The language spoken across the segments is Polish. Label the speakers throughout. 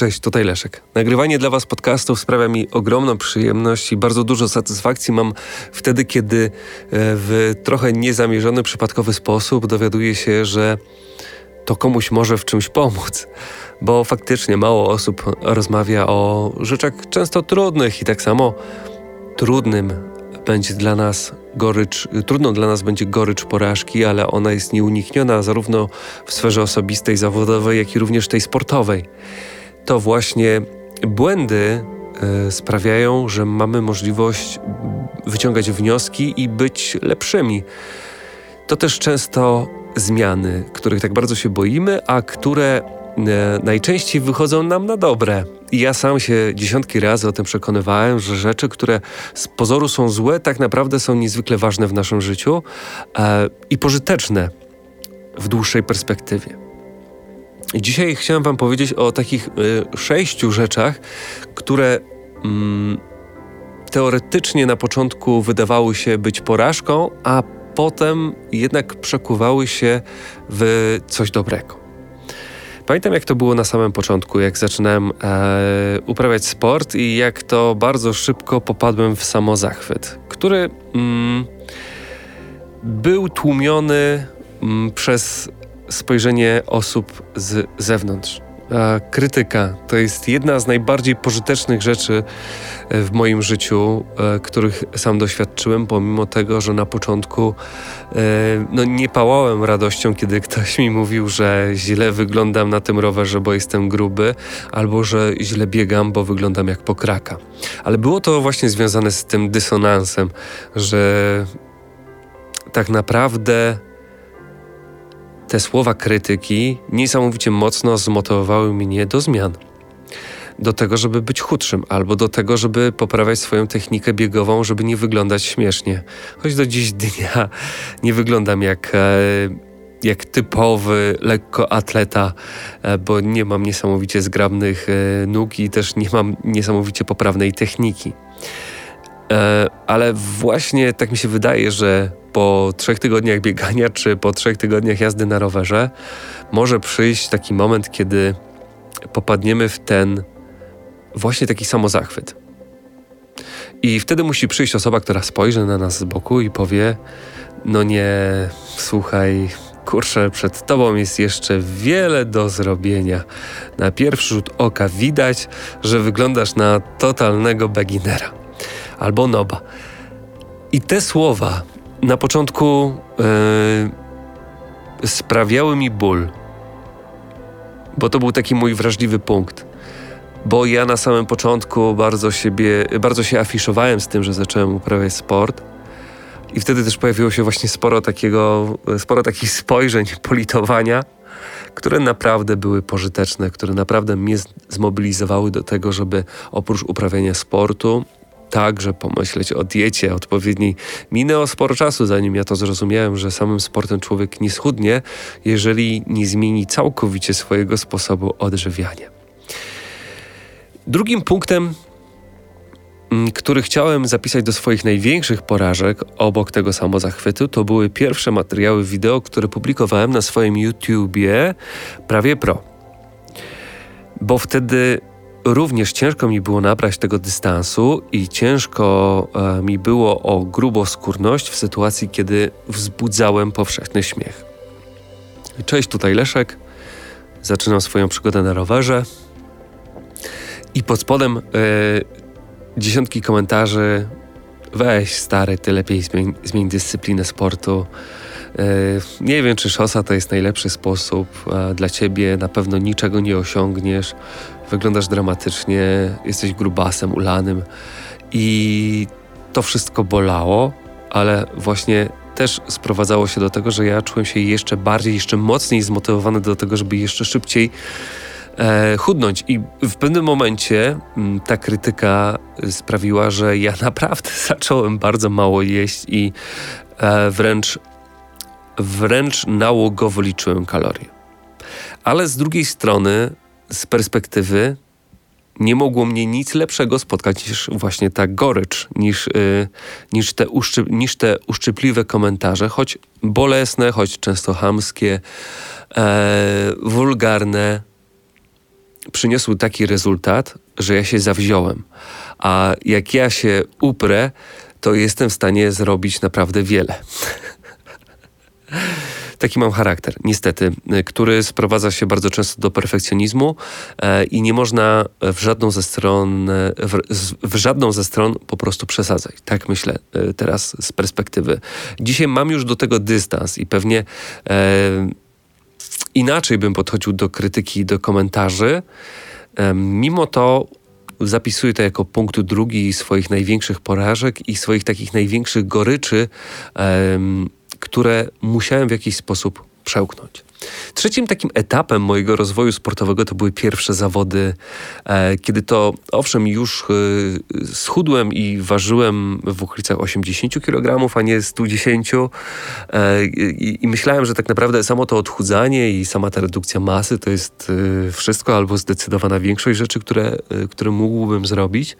Speaker 1: Cześć, tutaj Leszek. Nagrywanie dla Was podcastów sprawia mi ogromną przyjemność i bardzo dużo satysfakcji mam wtedy, kiedy e, w trochę niezamierzony, przypadkowy sposób dowiaduję się, że to komuś może w czymś pomóc. Bo faktycznie mało osób rozmawia o rzeczach często trudnych i tak samo trudnym będzie dla nas gorycz, trudno dla nas będzie gorycz porażki, ale ona jest nieunikniona zarówno w sferze osobistej, zawodowej, jak i również tej sportowej to właśnie błędy e, sprawiają, że mamy możliwość wyciągać wnioski i być lepszymi. To też często zmiany, których tak bardzo się boimy, a które e, najczęściej wychodzą nam na dobre. Ja sam się dziesiątki razy o tym przekonywałem, że rzeczy, które z pozoru są złe, tak naprawdę są niezwykle ważne w naszym życiu e, i pożyteczne w dłuższej perspektywie. Dzisiaj chciałem Wam powiedzieć o takich y, sześciu rzeczach, które mm, teoretycznie na początku wydawały się być porażką, a potem jednak przekuwały się w coś dobrego. Pamiętam, jak to było na samym początku, jak zaczynałem e, uprawiać sport i jak to bardzo szybko popadłem w samozachwyt, który mm, był tłumiony mm, przez spojrzenie osób z zewnątrz. A krytyka to jest jedna z najbardziej pożytecznych rzeczy e, w moim życiu, e, których sam doświadczyłem, pomimo tego, że na początku e, no, nie pałałem radością, kiedy ktoś mi mówił, że źle wyglądam na tym rowerze, bo jestem gruby, albo że źle biegam, bo wyglądam jak pokraka. Ale było to właśnie związane z tym dysonansem, że tak naprawdę te słowa krytyki niesamowicie mocno zmotywowały mnie do zmian. Do tego, żeby być chudszym, albo do tego, żeby poprawiać swoją technikę biegową, żeby nie wyglądać śmiesznie. Choć do dziś dnia nie wyglądam jak, e, jak typowy lekkoatleta, e, bo nie mam niesamowicie zgrabnych e, nóg i też nie mam niesamowicie poprawnej techniki. Ale właśnie tak mi się wydaje, że po trzech tygodniach biegania czy po trzech tygodniach jazdy na rowerze może przyjść taki moment, kiedy popadniemy w ten właśnie taki samozachwyt. I wtedy musi przyjść osoba, która spojrzy na nas z boku i powie: No nie, słuchaj, kurczę, przed tobą jest jeszcze wiele do zrobienia. Na pierwszy rzut oka widać, że wyglądasz na totalnego beginnera albo noba. I te słowa na początku yy, sprawiały mi ból, bo to był taki mój wrażliwy punkt. Bo ja na samym początku bardzo, siebie, bardzo się afiszowałem z tym, że zacząłem uprawiać sport. I wtedy też pojawiło się właśnie sporo takiego, sporo takich spojrzeń, politowania, które naprawdę były pożyteczne, które naprawdę mnie zmobilizowały do tego, żeby oprócz uprawiania sportu także pomyśleć o diecie odpowiedniej. Minęło sporo czasu, zanim ja to zrozumiałem, że samym sportem człowiek nie schudnie, jeżeli nie zmieni całkowicie swojego sposobu odżywiania. Drugim punktem mm, który chciałem zapisać do swoich największych porażek obok tego samozachwytu, to były pierwsze materiały wideo, które publikowałem na swoim YouTubie prawie pro. Bo wtedy również ciężko mi było nabrać tego dystansu i ciężko e, mi było o gruboskórność w sytuacji, kiedy wzbudzałem powszechny śmiech. Cześć, tutaj Leszek. Zaczynam swoją przygodę na rowerze i pod spodem e, dziesiątki komentarzy weź stary, ty lepiej zmień, zmień dyscyplinę sportu. E, nie wiem, czy szosa to jest najlepszy sposób dla ciebie, na pewno niczego nie osiągniesz wyglądasz dramatycznie, jesteś grubasem, ulanym i to wszystko bolało, ale właśnie też sprowadzało się do tego, że ja czułem się jeszcze bardziej, jeszcze mocniej zmotywowany do tego, żeby jeszcze szybciej e, chudnąć. I w pewnym momencie m, mm, ta krytyka sprawiła, że ja naprawdę zacząłem bardzo mało jeść i e, wręcz, wręcz nałogowo liczyłem kalorie. Ale z drugiej strony z perspektywy nie mogło mnie nic lepszego spotkać niż właśnie ta gorycz, niż, yy, niż, te, uszczy, niż te uszczypliwe komentarze, choć bolesne, choć często hamskie, e, wulgarne. przyniosły taki rezultat, że ja się zawziąłem. A jak ja się uprę, to jestem w stanie zrobić naprawdę wiele. Taki mam charakter, niestety, który sprowadza się bardzo często do perfekcjonizmu e, i nie można w żadną ze stron, w, w, żadną ze stron po prostu przesadzać. Tak myślę e, teraz z perspektywy. Dzisiaj mam już do tego dystans i pewnie e, inaczej bym podchodził do krytyki, do komentarzy. Mimo to zapisuję to jako punkt drugi swoich największych porażek i swoich takich największych goryczy. Które musiałem w jakiś sposób przełknąć. Trzecim takim etapem mojego rozwoju sportowego to były pierwsze zawody, e, kiedy to owszem już e, schudłem i ważyłem w okolicach 80 kg, a nie 110 e, i, myślałem, że tak naprawdę samo to odchudzanie i sama ta redukcja masy to jest wszystko albo zdecydowana większość rzeczy, które, które mógłbym zrobić.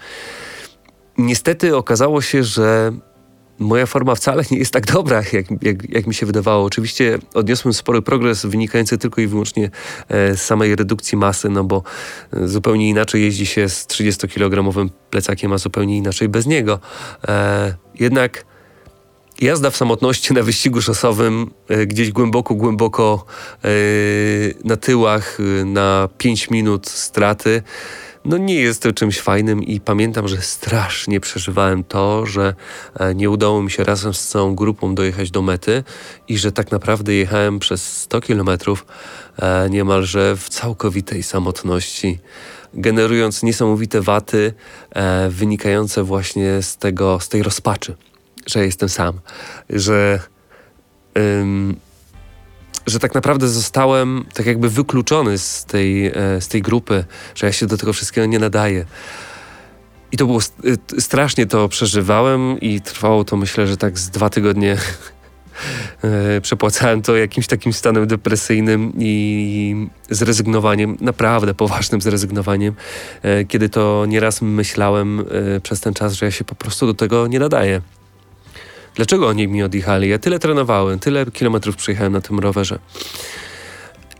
Speaker 1: Niestety okazało się, że moja forma wcale nie jest tak dobra, jak, jak, jak, mi się wydawało. Oczywiście odniosłem spory progres wynikający tylko i wyłącznie e, z samej redukcji masy, no bo e, zupełnie inaczej jeździ się z 30-kilogramowym plecakiem, a zupełnie inaczej bez niego. E, jednak jazda w samotności na wyścigu szosowym, gdzieś głęboko, głęboko na tyłach, na 5 minut straty, no nie jest to czymś fajnym i pamiętam, że strasznie przeżywałem to, że e, nie udało mi się razem z całą grupą dojechać do mety i że tak naprawdę jechałem przez 100 kilometrów e, niemalże w całkowitej samotności, generując niesamowite waty e, wynikające właśnie z tego, z tej rozpaczy, że jestem sam, że że tak naprawdę zostałem tak jakby wykluczony z tej, e, z tej grupy, że ja się do tego wszystkiego nie nadaję. I to było e, strasznie to przeżywałem i trwało to myślę, że tak z dwa tygodnie e, przepłacałem to jakimś takim stanem depresyjnym i zrezygnowaniem, naprawdę poważnym zrezygnowaniem, kiedy to nieraz myślałem przez ten czas, że ja się po prostu do tego nie nadaję. Dlaczego oni mi odjechali? Ja tyle trenowałem, tyle kilometrów przejechałem na tym rowerze.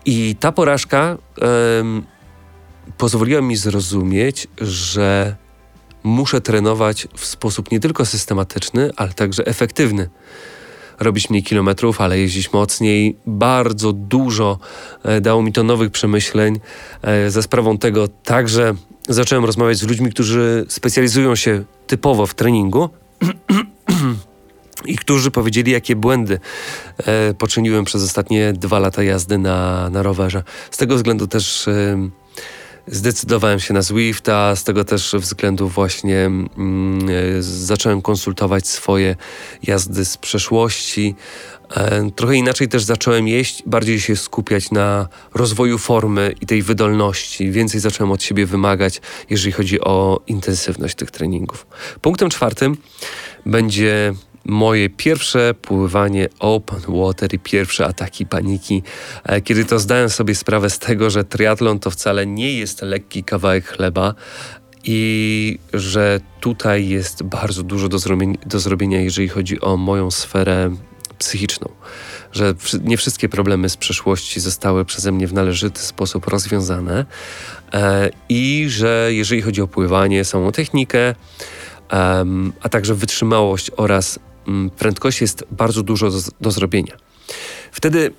Speaker 1: I ta porażka um, pozwoliła mi zrozumieć, że muszę trenować w sposób nie tylko systematyczny, ale także efektywny. Robić mniej kilometrów, ale jeździć mocniej. Bardzo dużo e, dało mi to nowych przemyśleń. E, za sprawą tego także zacząłem rozmawiać z ludźmi, którzy specjalizują się typowo w treningu. i którzy powiedzieli, jakie błędy e, poczyniłem przez ostatnie dwa lata jazdy na, na rowerze. Z tego względu też e, zdecydowałem się na Zwifta, z tego też względu właśnie mm, e, zacząłem konsultować swoje jazdy z przeszłości. E, trochę inaczej też zacząłem jeść, bardziej się skupiać na rozwoju formy i tej wydolności. Więcej zacząłem od siebie wymagać, jeżeli chodzi o intensywność tych treningów. Punktem czwartym będzie moje pierwsze pływanie open water i pierwsze ataki paniki, e, kiedy to zdałem sobie sprawę z tego, że triatlon to wcale nie jest lekki kawałek chleba i że tutaj jest bardzo dużo do zrobienia, do zrobienia jeżeli chodzi o moją sferę psychiczną. Że nie wszystkie problemy z przeszłości zostały przeze mnie w należyty sposób rozwiązane e, i że jeżeli chodzi o pływanie, samą technikę, a także wytrzymałość oraz prędkości jest bardzo dużo do, do zrobienia. Wtedy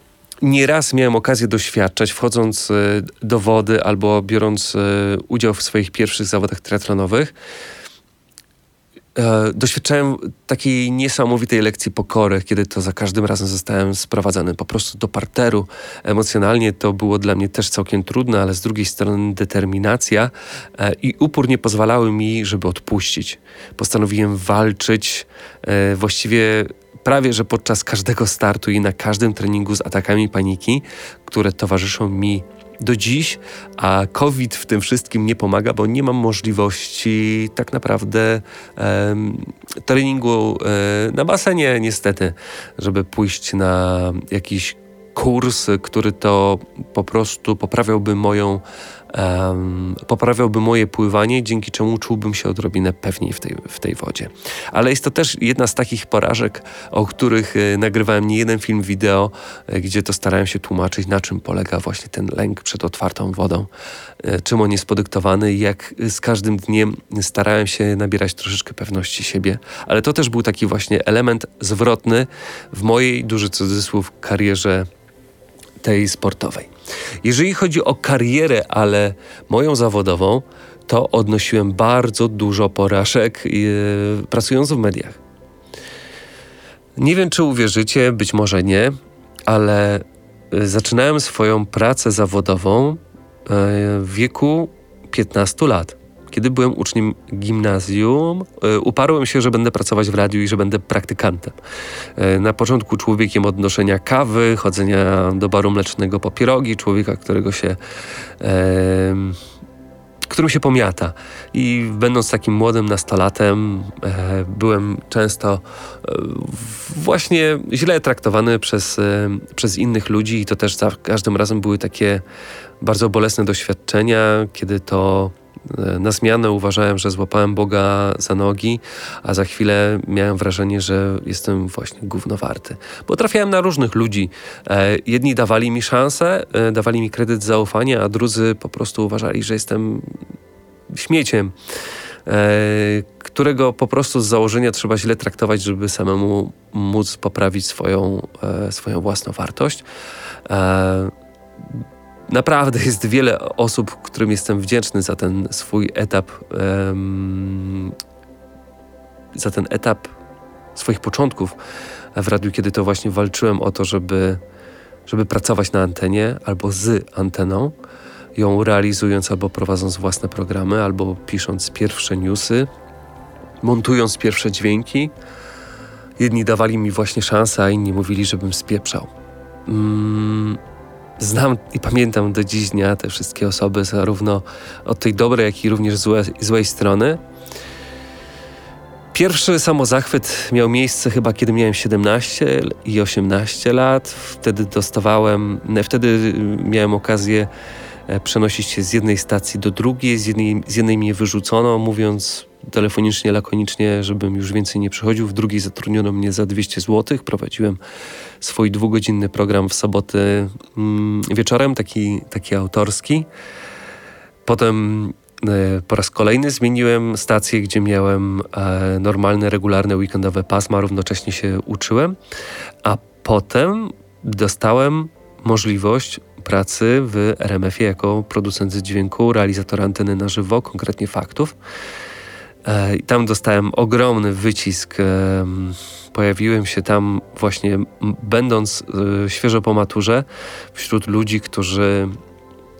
Speaker 1: nieraz miałem okazję doświadczać, wchodząc e, do wody albo biorąc e, udział w swoich pierwszych zawodach triatlonowych, E, doświadczałem takiej niesamowitej lekcji pokory, kiedy to za każdym razem zostałem sprowadzany po prostu do parteru. Emocjonalnie to było dla mnie też całkiem trudne, ale z drugiej strony determinacja e, i upór nie pozwalały mi, żeby odpuścić. Postanowiłem walczyć e, właściwie prawie że podczas każdego startu i na każdym treningu z atakami paniki, które towarzyszą mi do dziś, a COVID w tym wszystkim nie pomaga, bo nie mam możliwości tak naprawdę treningu e, na basenie, niestety, żeby pójść na jakiś kurs, który to po prostu poprawiałby moją um, poprawiałby moje pływanie, dzięki czemu czułbym się odrobinę pewniej w tej, w tej wodzie. Ale jest to też jedna z takich porażek, o których e, nagrywałem nie jeden film wideo, e, gdzie to starałem się tłumaczyć, na czym polega właśnie ten lęk przed otwartą wodą, e, czym on jest podyktowany i jak z każdym dniem starałem się nabierać troszeczkę pewności siebie. Ale to też był taki właśnie element zwrotny w mojej, duży cudzysłów, karierze tej sportowej. Jeżeli chodzi o karierę, ale moją zawodową, to odnosiłem bardzo dużo porażek yy, pracując w mediach. Nie wiem, czy uwierzycie, być może nie, ale e, zaczynałem swoją pracę zawodową e, w wieku 15 lat. Kiedy byłem uczniem gimnazjum, e, uparłem się, że będę pracować w radiu i że będę praktykantem. E, na początku człowiekiem odnoszenia kawy, chodzenia do baru mlecznego po pierogi, człowieka, którego się którym się pomiata. I będąc takim młodym nastolatem, e, byłem często e, właśnie źle traktowany przez, e, przez innych ludzi, i to też za każdym razem były takie bardzo bolesne doświadczenia, kiedy to na zmianę uważałem, że złapałem Boga za nogi, a za chwilę miałem wrażenie, że jestem właśnie gównowarty. Bo trafiałem na różnych ludzi. E, jedni dawali mi szansę, e, dawali mi kredyt zaufania, a drudzy po prostu uważali, że jestem śmieciem, e, którego po prostu z założenia trzeba źle traktować, żeby samemu móc poprawić swoją, swoją własną wartość naprawdę jest wiele osób, którym jestem wdzięczny za ten swój etap, um, za ten etap swoich początków w radiu, kiedy to właśnie walczyłem o to, żeby, żeby pracować na antenie albo z anteną, ją realizując albo prowadząc własne programy, albo pisząc pierwsze newsy, montując pierwsze dźwięki. Jedni dawali mi właśnie szansę, a inni mówili, żebym spieprzał. Mm, znam i pamiętam do dziś dnia te wszystkie osoby, zarówno od tej dobrej, jak i również złe, złej strony. Pierwszy samozachwyt miał miejsce chyba kiedy miałem 17 i 18 lat. Wtedy dostawałem, wtedy miałem okazję e, przenosić się z jednej stacji do drugiej, z jednej, z jednej mnie wyrzucono, mówiąc telefonicznie, lakonicznie, żebym już więcej nie przychodził. W drugiej zatrudniono mnie za 200 zł. Prowadziłem swój dwugodzinny program w soboty mm, wieczorem, taki, taki autorski. Potem e, po raz kolejny zmieniłem stację, gdzie miałem e, normalne, regularne, weekendowe pasma, równocześnie się uczyłem, a potem dostałem możliwość pracy w RMF-ie jako producent dźwięku, realizator anteny na żywo, konkretnie faktów. E, I tam dostałem ogromny wycisk. Pojawiłem się tam właśnie, będąc e, świeżo po maturze, wśród ludzi, którzy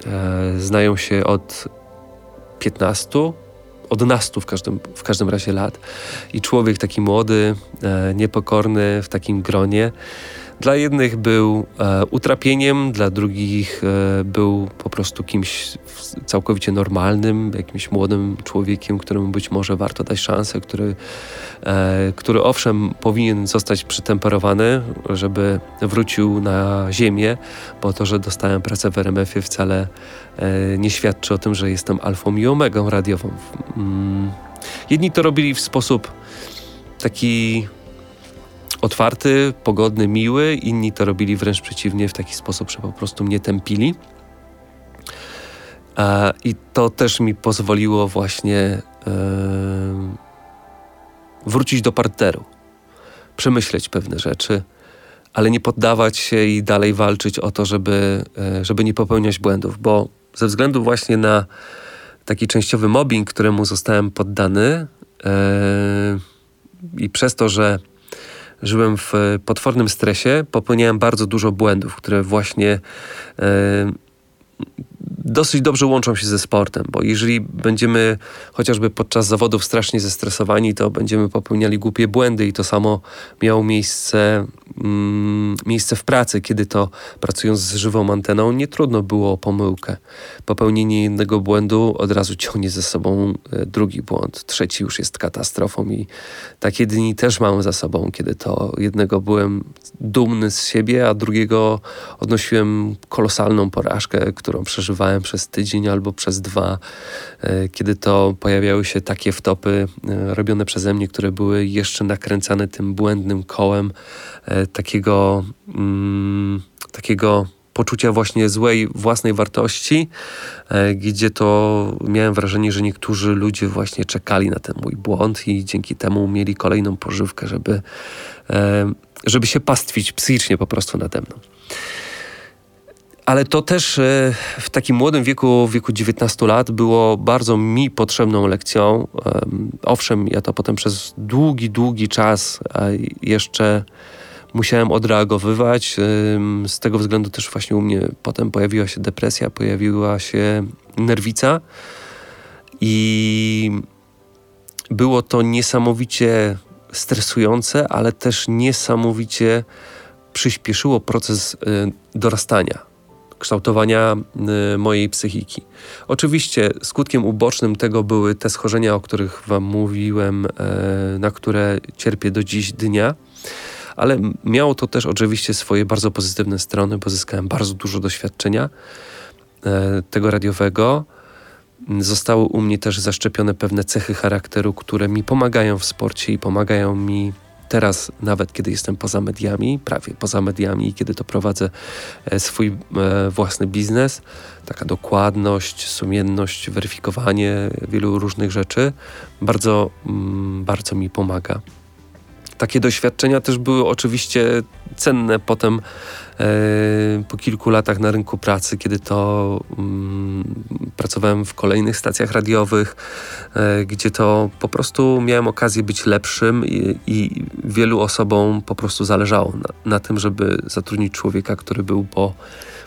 Speaker 1: e, znają się od 15, od nastu w każdym, w każdym razie lat. I człowiek taki młody, niepokorny w takim gronie dla jednych był e, utrapieniem, dla drugich e, był po prostu kimś całkowicie normalnym, jakimś młodym człowiekiem, któremu być może warto dać szansę, który, e, który owszem powinien zostać przytemperowany, żeby wrócił na ziemię, bo to, że dostałem pracę w RMF-ie wcale e, nie świadczy o tym, że jestem alfą i omegą radiową. Mm. Jedni to robili w sposób taki otwarty, pogodny, miły. Inni to robili wręcz przeciwnie, w taki sposób, że po prostu mnie tępili. E, I to też mi pozwoliło właśnie e, wrócić do parteru, przemyśleć pewne rzeczy, ale nie poddawać się i dalej walczyć o to, żeby, e, żeby nie popełniać błędów, bo ze względu właśnie na taki częściowy mobbing, któremu zostałem poddany i przez to, że żyłem w e, potwornym stresie, popełniałem bardzo dużo błędów, które właśnie e, dosyć dobrze łączą się ze sportem, bo jeżeli będziemy chociażby podczas zawodów strasznie zestresowani, to będziemy popełniali głupie błędy i to samo miało miejsce, mm, miejsce w pracy, kiedy to pracując z żywą anteną nie trudno było o pomyłkę. Popełnienie jednego błędu od razu ciągnie ze sobą e, drugi błąd, trzeci już jest katastrofą i takie dni też mam za sobą, kiedy to jednego byłem dumny z siebie, a drugiego odnosiłem kolosalną porażkę, którą przeżywałem przez tydzień albo przez dwa, e, kiedy to pojawiały się takie wtopy e, robione przeze mnie, które były jeszcze nakręcane tym błędnym kołem e, takiego, mm, takiego poczucia właśnie złej własnej wartości, gdzie to miałem wrażenie, że niektórzy ludzie właśnie czekali na ten mój błąd i dzięki temu mieli kolejną pożywkę, żeby, żeby się pastwić psychicznie po prostu nade mną. Ale to też e, w takim młodym wieku, w wieku 19 lat, było bardzo mi potrzebną lekcją. Owszem, ja to potem przez długi, długi czas jeszcze musiałem odreagowywać. Z tego względu też właśnie u mnie potem pojawiła się depresja, pojawiła się nerwica i było to niesamowicie stresujące, ale też niesamowicie przyspieszyło proces e, dorastania kształtowania y, mojej psychiki. Oczywiście skutkiem ubocznym tego były te schorzenia, o których Wam mówiłem, e, na które cierpię do dziś dnia. Ale miało to też oczywiście swoje bardzo pozytywne strony, bo zyskałem bardzo dużo doświadczenia e, tego radiowego. Zostały u mnie też zaszczepione pewne cechy charakteru, które mi pomagają w sporcie i pomagają mi teraz, nawet kiedy jestem poza mediami, prawie poza mediami, kiedy to prowadzę e, swój e, własny biznes, taka dokładność, sumienność, weryfikowanie wielu różnych rzeczy bardzo, mm, bardzo mi pomaga. Takie doświadczenia też były oczywiście cenne potem E, po kilku latach na rynku pracy, kiedy to mm, pracowałem w kolejnych stacjach radiowych, e, gdzie to po prostu miałem okazję być lepszym i, i wielu osobom po prostu zależało na, na, tym, żeby zatrudnić człowieka, który był po,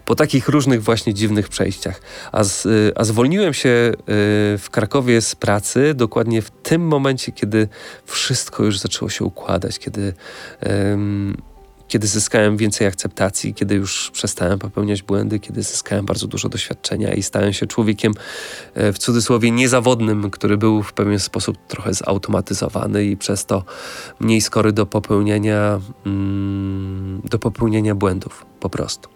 Speaker 1: po takich różnych właśnie dziwnych przejściach. A, z, a zwolniłem się e, w Krakowie z pracy dokładnie w tym momencie, kiedy wszystko już zaczęło się układać, kiedy kiedy zyskałem więcej akceptacji, kiedy już przestałem popełniać błędy, kiedy zyskałem bardzo dużo doświadczenia i stałem się człowiekiem e, w cudzysłowie niezawodnym, który był w pewien sposób trochę zautomatyzowany i przez to mniej skory do popełnienia, mm, do popełnienia błędów po prostu.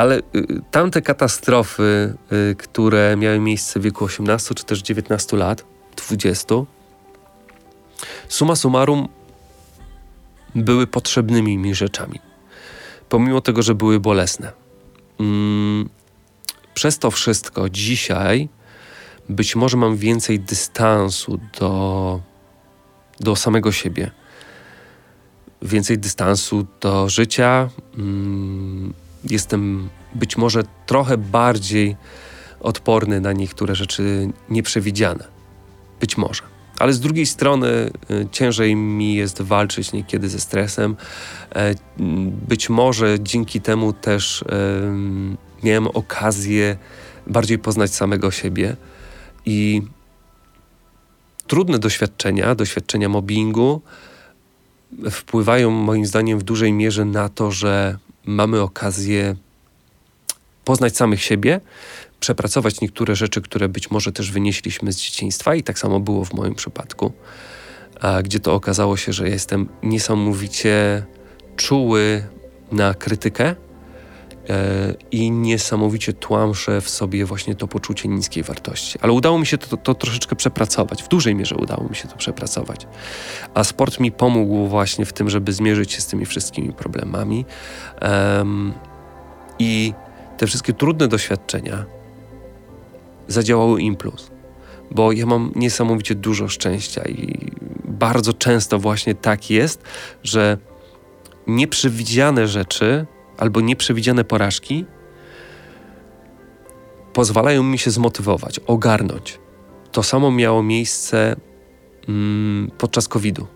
Speaker 1: Ale y, tamte katastrofy, y, które miały miejsce w wieku 18 czy też 19 lat, 20, suma summarum były potrzebnymi mi rzeczami. Pomimo tego, że były bolesne. Mm, przez to wszystko dzisiaj być może mam więcej dystansu do, do samego siebie. Więcej dystansu do życia. Mm, jestem być może trochę bardziej odporny na niektóre rzeczy nieprzewidziane. Być może ale z drugiej strony y, ciężej mi jest walczyć niekiedy ze stresem. E, być może dzięki temu też miałem okazję bardziej poznać samego siebie i trudne doświadczenia, doświadczenia mobbingu wpływają moim zdaniem w dużej mierze na to, że mamy okazję poznać samych siebie, przepracować niektóre rzeczy, które być może też wynieśliśmy z dzieciństwa, i tak samo było w moim przypadku, gdzie to okazało się, że jestem niesamowicie czuły na krytykę i niesamowicie tłamszę w sobie właśnie to poczucie niskiej wartości. Ale udało mi się to, to, to, troszeczkę przepracować, w dużej mierze udało mi się to przepracować. A sport mi pomógł właśnie w tym, żeby zmierzyć się z tymi wszystkimi problemami. Um, I te wszystkie trudne doświadczenia, zadziałały im plus. Bo ja mam niesamowicie dużo szczęścia i bardzo często właśnie tak jest, że nieprzewidziane rzeczy albo nieprzewidziane porażki pozwalają mi się zmotywować, ogarnąć. To samo miało miejsce mm, podczas COVID-u.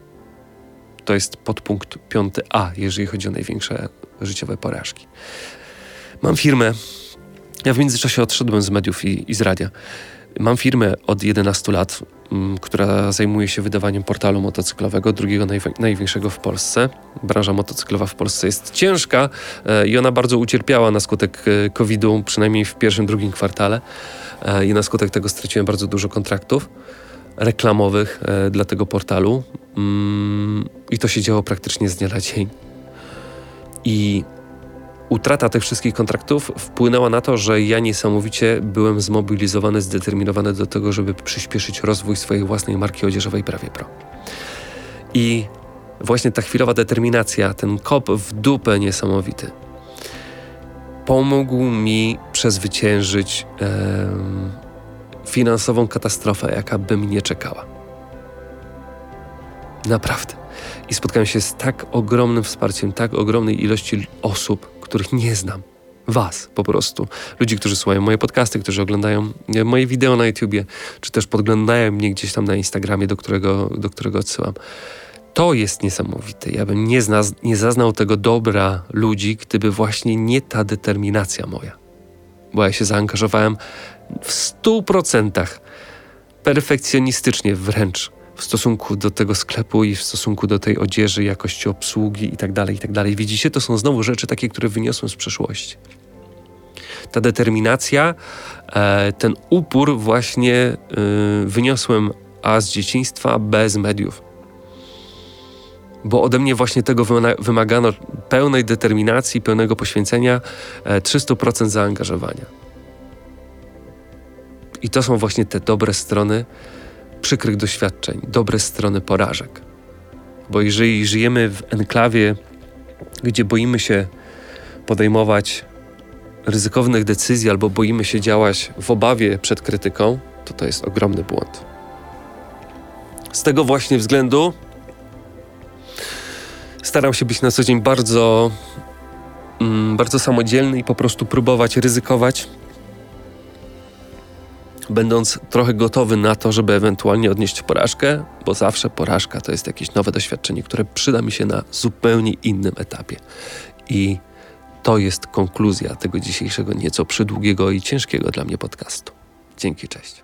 Speaker 1: To jest podpunkt 5a, jeżeli chodzi o największe życiowe porażki. Mam firmę, ja w międzyczasie odszedłem z mediów i, i z radia. Mam firmę od 11 lat, mm, która zajmuje się wydawaniem portalu motocyklowego, drugiego największego w Polsce. Branża motocyklowa w Polsce jest ciężka e, i ona bardzo ucierpiała na skutek e, COVID-u, przynajmniej w pierwszym, drugim kwartale. E, I na skutek tego straciłem bardzo dużo kontraktów reklamowych dla tego portalu. Mm, I to się działo praktycznie z dnia na dzień. I utrata tych wszystkich kontraktów wpłynęła na to, że ja niesamowicie byłem zmobilizowany, zdeterminowany do tego, żeby przyspieszyć rozwój swojej własnej marki odzieżowej Prawie Pro. I właśnie ta chwilowa determinacja, ten kop w dupę niesamowity, pomógł mi przezwyciężyć e, finansową katastrofę, jaka by mnie czekała. Naprawdę. I spotkałem się z tak ogromnym wsparciem, tak ogromnej ilości osób, których nie znam. Was po prostu. Ludzi, którzy słuchają moje podcasty, którzy oglądają e, moje wideo na YouTubie, czy też podglądają mnie gdzieś tam na Instagramie, do którego, do którego odsyłam. To jest niesamowite. Ja bym nie, zna, nie zaznał tego dobra ludzi, gdyby właśnie nie ta determinacja moja. Bo ja się zaangażowałem w stu procentach, perfekcjonistycznie wręcz w stosunku do tego sklepu i w stosunku do tej odzieży, jakości obsługi itd., tak itd. Tak Widzicie, to są znowu rzeczy takie, które wyniosłem z przeszłości. Ta determinacja, e, ten upór właśnie e, wyniosłem A z dzieciństwa, B z mediów. Bo ode mnie właśnie tego wymagano pełnej determinacji, pełnego poświęcenia, 300% e, zaangażowania. I to są właśnie te dobre strony przykrych doświadczeń, dobre strony porażek. Bo jeżeli żyjemy w enklawie, gdzie boimy się podejmować ryzykownych decyzji albo boimy się działać w obawie przed krytyką, to to jest ogromny błąd. Z tego właśnie względu staram się być na co dzień bardzo, mm, bardzo samodzielny i po prostu próbować ryzykować będąc trochę gotowy na to, żeby ewentualnie odnieść porażkę, bo zawsze porażka to jest jakieś nowe doświadczenie, które przyda mi się na zupełnie innym etapie. I to jest konkluzja tego dzisiejszego nieco przydługiego i ciężkiego dla mnie podcastu. Dzięki, cześć.